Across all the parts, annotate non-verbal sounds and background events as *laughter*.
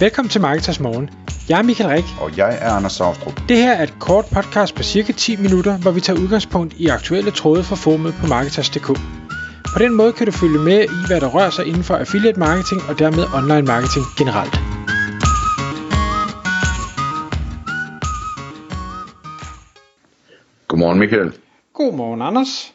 Velkommen til Marketers Morgen. Jeg er Michael Rik. Og jeg er Anders Saustrup. Det her er et kort podcast på cirka 10 minutter, hvor vi tager udgangspunkt i aktuelle tråde fra formet på Marketers.dk. På den måde kan du følge med i, hvad der rører sig inden for affiliate marketing og dermed online marketing generelt. Godmorgen Michael. Godmorgen Anders.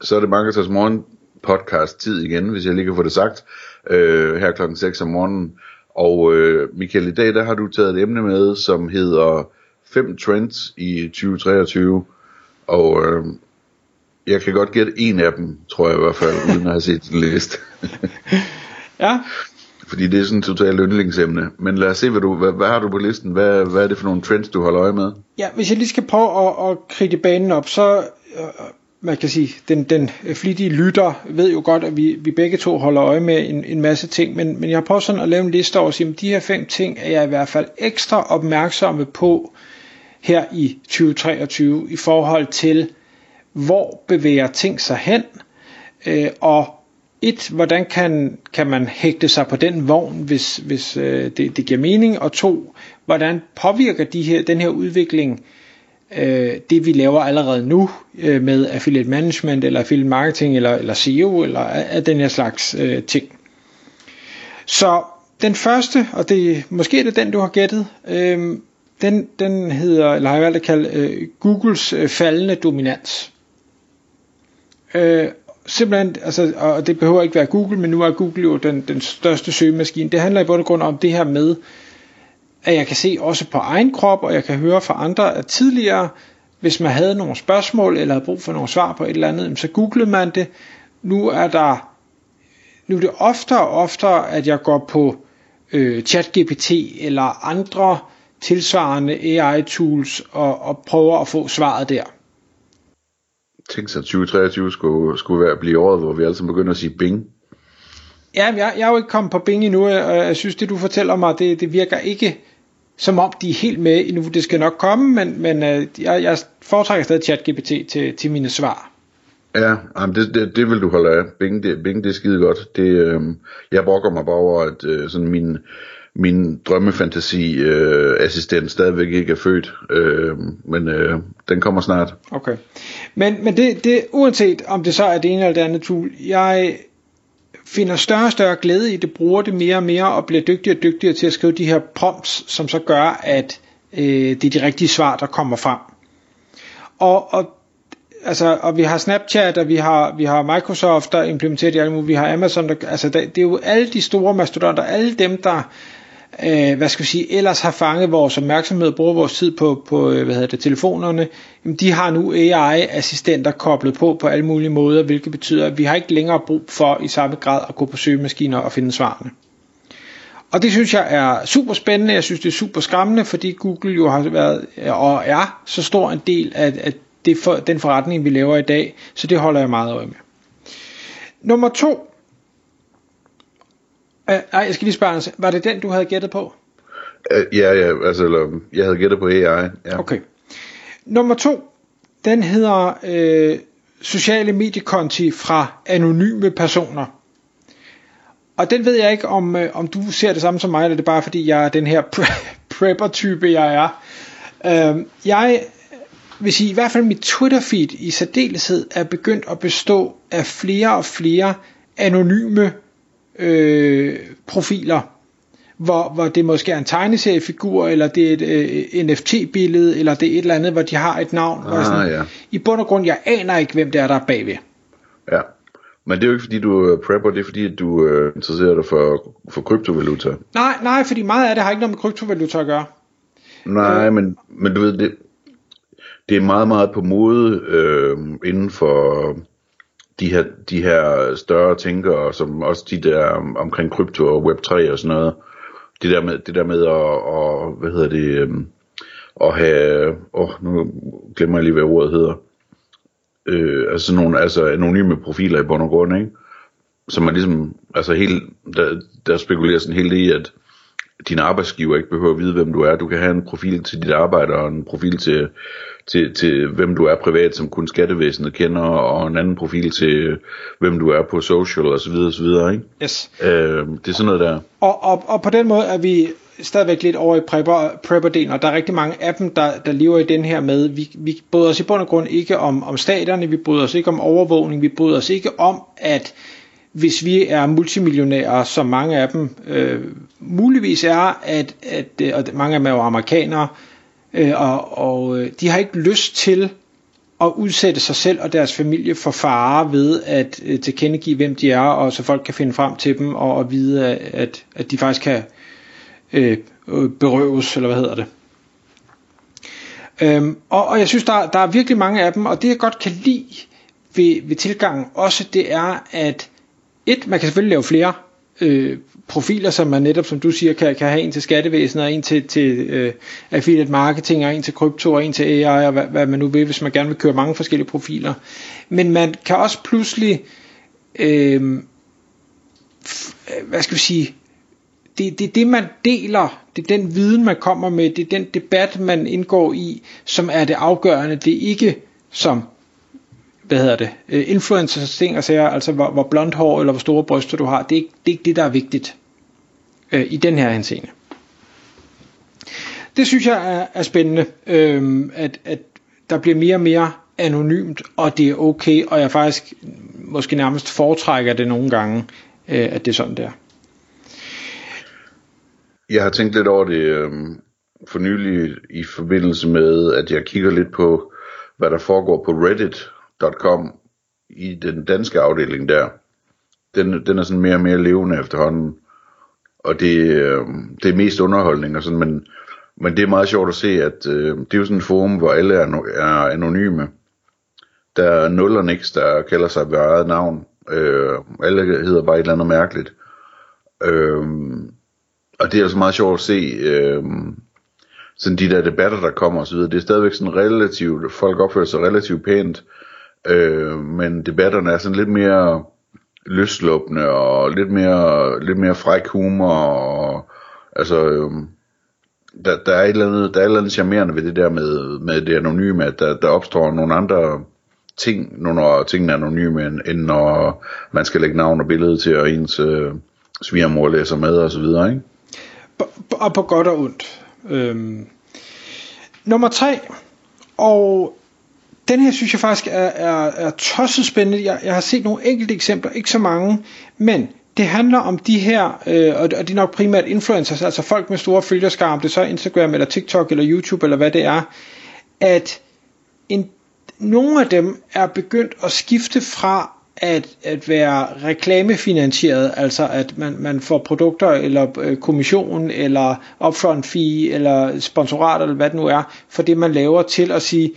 Så er det Marketers Morgen podcast tid igen, hvis jeg lige kan få det sagt, øh, her klokken 6 om morgenen. Og øh, Michael, i dag der har du taget et emne med, som hedder 5 trends i 2023. Og øh, jeg kan godt gætte en af dem, tror jeg i hvert fald, uden at have set den liste. *laughs* ja. Fordi det er sådan et totalt yndlingsemne. Men lad os se, hvad, du, hvad, hvad har du på listen? Hvad, hvad er det for nogle trends, du holder øje med? Ja, hvis jeg lige skal prøve at, at kridte banen op, så øh, man kan sige, den, den flittige lytter ved jo godt, at vi, vi begge to holder øje med en, en masse ting, men, men jeg har prøvet sådan at lave en liste over at sige, at de her fem ting er jeg i hvert fald ekstra opmærksomme på her i 2023 i forhold til, hvor bevæger ting sig hen, øh, og et, hvordan kan, kan man hægte sig på den vogn, hvis, hvis øh, det, det giver mening, og to, hvordan påvirker de her, den her udvikling øh, øh, det vi laver allerede nu øh, med affiliate management eller affiliate marketing eller, eller SEO eller af den her slags øh, ting. Så den første, og det måske er det den du har gættet, øh, den, den hedder, eller har jeg valgt at kalde øh, Googles øh, faldende dominans. Øh, simpelthen, altså, og det behøver ikke være Google, men nu er Google jo den, den største søgemaskine. Det handler i bund og grund om det her med, at jeg kan se også på egen krop, og jeg kan høre fra andre, at tidligere, hvis man havde nogle spørgsmål, eller havde brug for nogle svar på et eller andet, så googlede man det. Nu er der, nu er det oftere og oftere, at jeg går på øh, ChatGPT eller andre tilsvarende AI-tools og, og prøver at få svaret der. Tænk sig, at 2023 skulle, skulle være, blive året, hvor vi altså begynder at sige Bing. Ja, jeg, jeg er jo ikke kommet på Bing endnu, og jeg synes, det du fortæller mig, det, det virker ikke som om de er helt med endnu. Det skal nok komme, men, men øh, jeg, jeg foretrækker stadig ChatGPT til, til mine svar. Ja, jamen det, det, det vil du holde af. Bing, det, Bing, det er skide godt. Det, øh, jeg brokker mig bare over, at øh, sådan min, min drømmefantasi øh, stadigvæk ikke er født, øh, men øh, den kommer snart. Okay. Men, men det, det, uanset om det så er det ene eller det andet tool, jeg finder større og større glæde i det, bruger det mere og mere og bliver dygtigere og dygtigere til at skrive de her prompts, som så gør, at øh, det er de rigtige svar, der kommer frem. Og, og altså, og vi har Snapchat, og vi har, vi har Microsoft, der implementerer det alle mulige, vi har Amazon, der, altså det, det er jo alle de store mastodonter, alle dem, der øh, hvad skal vi sige, ellers har fanget vores opmærksomhed og bruger vores tid på, på øh, hvad hedder det, telefonerne, jamen de har nu AI-assistenter koblet på på alle mulige måder, hvilket betyder, at vi har ikke længere brug for i samme grad at gå på søgemaskiner og finde svarene. Og det synes jeg er super spændende, jeg synes det er super skræmmende, fordi Google jo har været øh, og er så stor en del af, af det for, den forretning, vi laver i dag, så det holder jeg meget øje med. Nummer to, Uh, nej, jeg skal lige spørge, var det den, du havde gættet på? Uh, ja, ja, altså, eller, jeg havde gættet på AI. Ja. Okay. Nummer to, den hedder øh, sociale mediekonti fra anonyme personer. Og den ved jeg ikke, om, øh, om du ser det samme som mig, eller det er bare fordi, jeg er den her *laughs* prepper-type, jeg er. Øh, jeg vil sige, i hvert fald mit Twitter-feed i særdeleshed er begyndt at bestå af flere og flere anonyme øh, profiler, hvor, hvor det måske er en tegneseriefigur, eller det er et øh, NFT-billede, eller det er et eller andet, hvor de har et navn. Ah, sådan, ja. I bund og grund, jeg aner ikke, hvem det er, der er bagved. Ja, men det er jo ikke fordi, du er prepper, det er fordi, at du øh, interesserer dig for, for kryptovaluta. Nej, nej, fordi meget af det har ikke noget med kryptovaluta at gøre. Nej, øh. men, men du ved, det, det er meget, meget på mode øh, inden for de her, de her større tænkere, som også de der omkring krypto og web3 og sådan noget, det der med, det der med at, og, hvad hedder det, øhm, at have, åh, oh, nu glemmer jeg lige, hvad ordet hedder, øh, altså nogle altså anonyme profiler i bund og grund, ikke? Som man ligesom, altså helt, der, der spekulerer sådan helt i, at, din arbejdsgiver ikke behøver at vide, hvem du er. Du kan have en profil til dit arbejde og en profil til, til, til hvem du er privat, som kun skattevæsenet kender, og en anden profil til, hvem du er på social og så videre, og så videre, ikke? Yes. Øh, det er sådan noget der. Og, og, og på den måde er vi stadigvæk lidt over i prepper, prepper-delen, og der er rigtig mange af dem, der, der lever i den her med, vi, vi bryder os i bund og grund ikke om, om staterne, vi bryder os ikke om overvågning, vi bryder os ikke om, at hvis vi er multimillionærer, som mange af dem øh, muligvis er, at, at, øh, og mange af dem er jo amerikanere, øh, og, og øh, de har ikke lyst til at udsætte sig selv og deres familie for fare ved at øh, tilkendegive, hvem de er, og så folk kan finde frem til dem, og, og vide, at, at de faktisk kan øh, berøves, eller hvad hedder det. Øhm, og, og jeg synes, der, der er virkelig mange af dem, og det jeg godt kan lide ved, ved tilgangen også, det er, at et, man kan selvfølgelig lave flere øh, profiler, som man netop, som du siger, kan, kan have en til skattevæsenet, og en til, til øh, affiliate marketing, og en til krypto, og en til AI, og hvad, hvad man nu vil, hvis man gerne vil køre mange forskellige profiler. Men man kan også pludselig, øh, øh, hvad skal vi sige, det, det er det, man deler, det er den viden, man kommer med, det er den debat, man indgår i, som er det afgørende. Det er ikke som hvad hedder det, øh, influencers ting og sager, altså hvor, hvor blondt hår eller hvor store bryster du har, det er ikke det, er ikke det der er vigtigt øh, i den her henseende. Det synes jeg er, er spændende, øh, at, at der bliver mere og mere anonymt, og det er okay, og jeg faktisk måske nærmest foretrækker det nogle gange, øh, at det er sådan der. Jeg har tænkt lidt over det øh, for nylig i forbindelse med, at jeg kigger lidt på, hvad der foregår på Reddit Com i den danske afdeling der. Den, den er sådan mere og mere levende efterhånden. Og det, øh, det er mest underholdning og sådan, men, men det er meget sjovt at se, at øh, det er jo sådan en forum, hvor alle er, er anonyme. Der er nul og niks, der kalder sig ved eget navn. Øh, alle hedder bare et eller andet mærkeligt. Øh, og det er altså meget sjovt at se, øh, sådan de der debatter, der kommer osv. Det er stadigvæk sådan relativt, folk opfører sig relativt pænt, øh, men debatterne er sådan lidt mere løsluppende og lidt mere, lidt mere fræk humor og altså øh, der, der, er et eller andet, der er et eller andet charmerende ved det der med, med det anonyme, at der, der opstår nogle andre ting, når tingene er anonyme, end, end når man skal lægge navn og billede til, og ens øh, svigermor læser med og så videre, ikke? og på godt og ondt. Øhm. Nummer tre, og den her synes jeg faktisk er, er, er tosset spændende. Jeg, jeg har set nogle enkelte eksempler, ikke så mange, men det handler om de her, øh, og det er nok primært influencers, altså folk med store følgerskar, om det så er Instagram eller TikTok eller YouTube eller hvad det er, at en, nogle af dem er begyndt at skifte fra at, at være reklamefinansieret, altså at man, man får produkter eller øh, kommission eller upfront fee eller sponsorat eller hvad det nu er, for det man laver til at sige,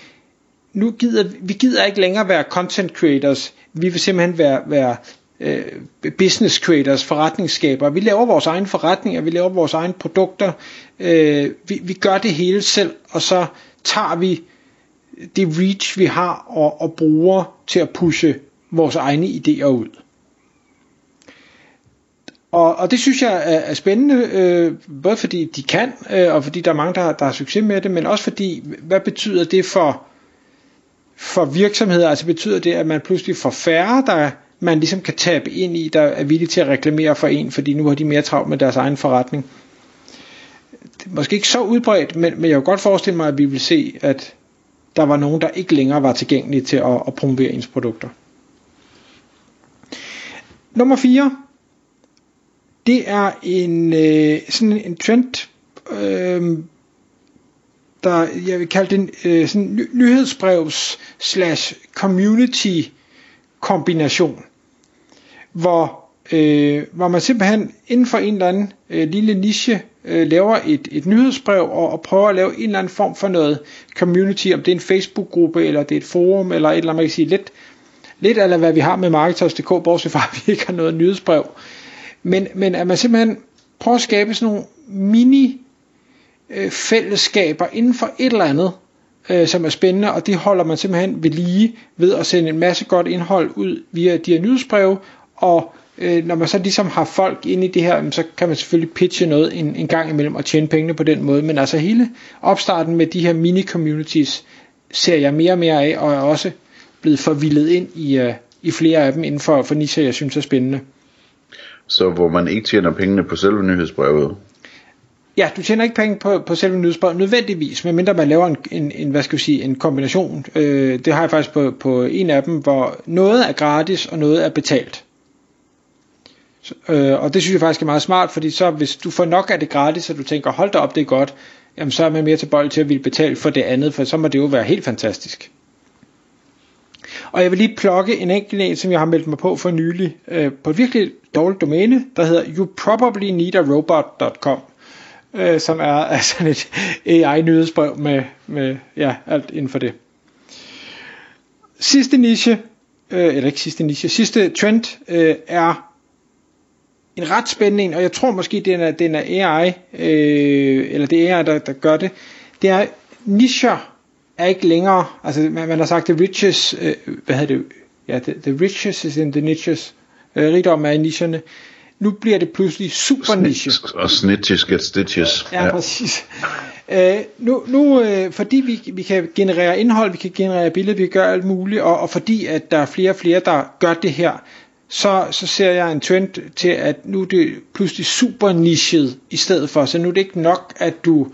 nu gider, vi gider ikke længere være content creators, vi vil simpelthen være, være øh, business creators, forretningsskabere. Vi laver vores egen forretninger, vi laver vores egne produkter, øh, vi, vi gør det hele selv, og så tager vi det reach vi har og, og bruger til at pushe vores egne idéer ud. Og, og det synes jeg er, er spændende, øh, både fordi de kan, øh, og fordi der er mange, der, der har succes med det, men også fordi, hvad betyder det for, for virksomheder? Altså betyder det, at man pludselig får færre, der man ligesom kan tabe ind i, der er villige til at reklamere for en, fordi nu har de mere travlt med deres egen forretning. Det er måske ikke så udbredt, men, men jeg kan godt forestille mig, at vi vil se, at der var nogen, der ikke længere var tilgængelige til at, at promovere ens produkter. Nummer 4, det er en øh, sådan en trend, øh, der jeg vil kalde den øh, sådan ny- nyhedsbrevs slash community kombination, hvor øh, hvor man simpelthen inden for en eller anden øh, lille niche øh, laver et, et nyhedsbrev og, og prøver at lave en eller anden form for noget community, om det er en Facebook-gruppe eller det er et forum eller et eller andet, man kan sige lidt lidt eller hvad vi har med Marketers.dk, bortset fra *laughs* at vi ikke har noget nyhedsbrev. Men, men at man simpelthen prøver at skabe sådan nogle mini øh, fællesskaber inden for et eller andet, øh, som er spændende, og det holder man simpelthen ved lige ved at sende en masse godt indhold ud via de her nyhedsbreve, og øh, når man så ligesom har folk inde i det her, så kan man selvfølgelig pitche noget en, en gang imellem og tjene pengene på den måde. Men altså hele opstarten med de her mini-communities ser jeg mere og mere af, og er også blevet forvildet ind i, øh, i flere af dem inden for, for nicher, jeg synes er spændende. Så hvor man ikke tjener pengene på selve nyhedsbrevet? Ja, du tjener ikke penge på, på selve nyhedsbrevet nødvendigvis, medmindre man laver en, en, en, hvad skal vi sige, en kombination. Øh, det har jeg faktisk på, på en af dem, hvor noget er gratis, og noget er betalt. Så, øh, og det synes jeg faktisk er meget smart, fordi så hvis du får nok af det gratis, og du tænker, hold da op, det er godt, jamen så er man mere tilbøjelig til at ville betale for det andet, for så må det jo være helt fantastisk. Og jeg vil lige plukke en enkelt en, som jeg har meldt mig på for nylig, øh, på et virkelig dårligt domæne, der hedder youprobablyneedarobot.com, øh, som er *laughs* altså et AI-nyhedsbrev med, med ja, alt inden for det. Sidste niche, øh, eller ikke sidste niche, sidste trend øh, er en ret spændende en, og jeg tror måske, den er, den er AI, øh, eller det er AI, der, der gør det. Det er, nischer er ikke længere, altså man, man har sagt, the riches, øh, hvad hedder det, ja, the, the riches is in the niches, øh, rigdom er i nicherne. Nu bliver det pludselig super niche. Og snitches get stitches. Ja, ja. præcis. Øh, nu, nu øh, fordi vi, vi kan generere indhold, vi kan generere billeder, vi kan gøre alt muligt, og, og fordi at der er flere og flere, der gør det her, så, så ser jeg en trend til, at nu er det pludselig super nichet i stedet for. Så nu er det ikke nok, at du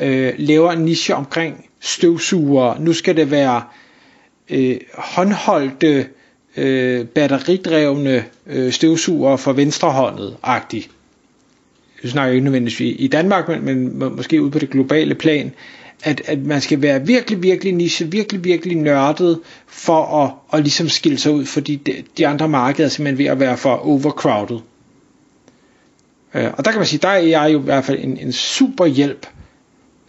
øh, laver en niche omkring støvsuger. Nu skal det være øh, håndholdte, øh, batteridrevne øh, støvsuger for venstrehåndet agtig. Jeg snakker ikke nødvendigvis i Danmark, men, men måske ud på det globale plan at, at man skal være virkelig, virkelig niche, virkelig, virkelig nørdet for at, at ligesom skille sig ud, fordi de, de andre markeder er simpelthen ved at være for overcrowded. Øh, og der kan man sige, der er jeg jo i hvert fald en, en super hjælp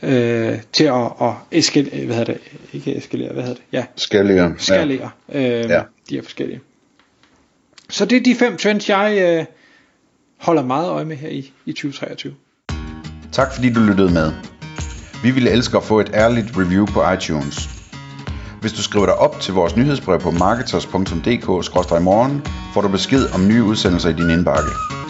øh, til at, at eskalere, hvad hedder det, ikke eskalere, hvad hedder det, ja. Skalere. Skalere, ja. Øh, ja. de er forskellige. Så det er de fem trends, jeg øh, holder meget øje med her i, i 2023. Tak fordi du lyttede med. Vi ville elske at få et ærligt review på iTunes. Hvis du skriver dig op til vores nyhedsbrev på marketers.dk-morgen, får du besked om nye udsendelser i din indbakke.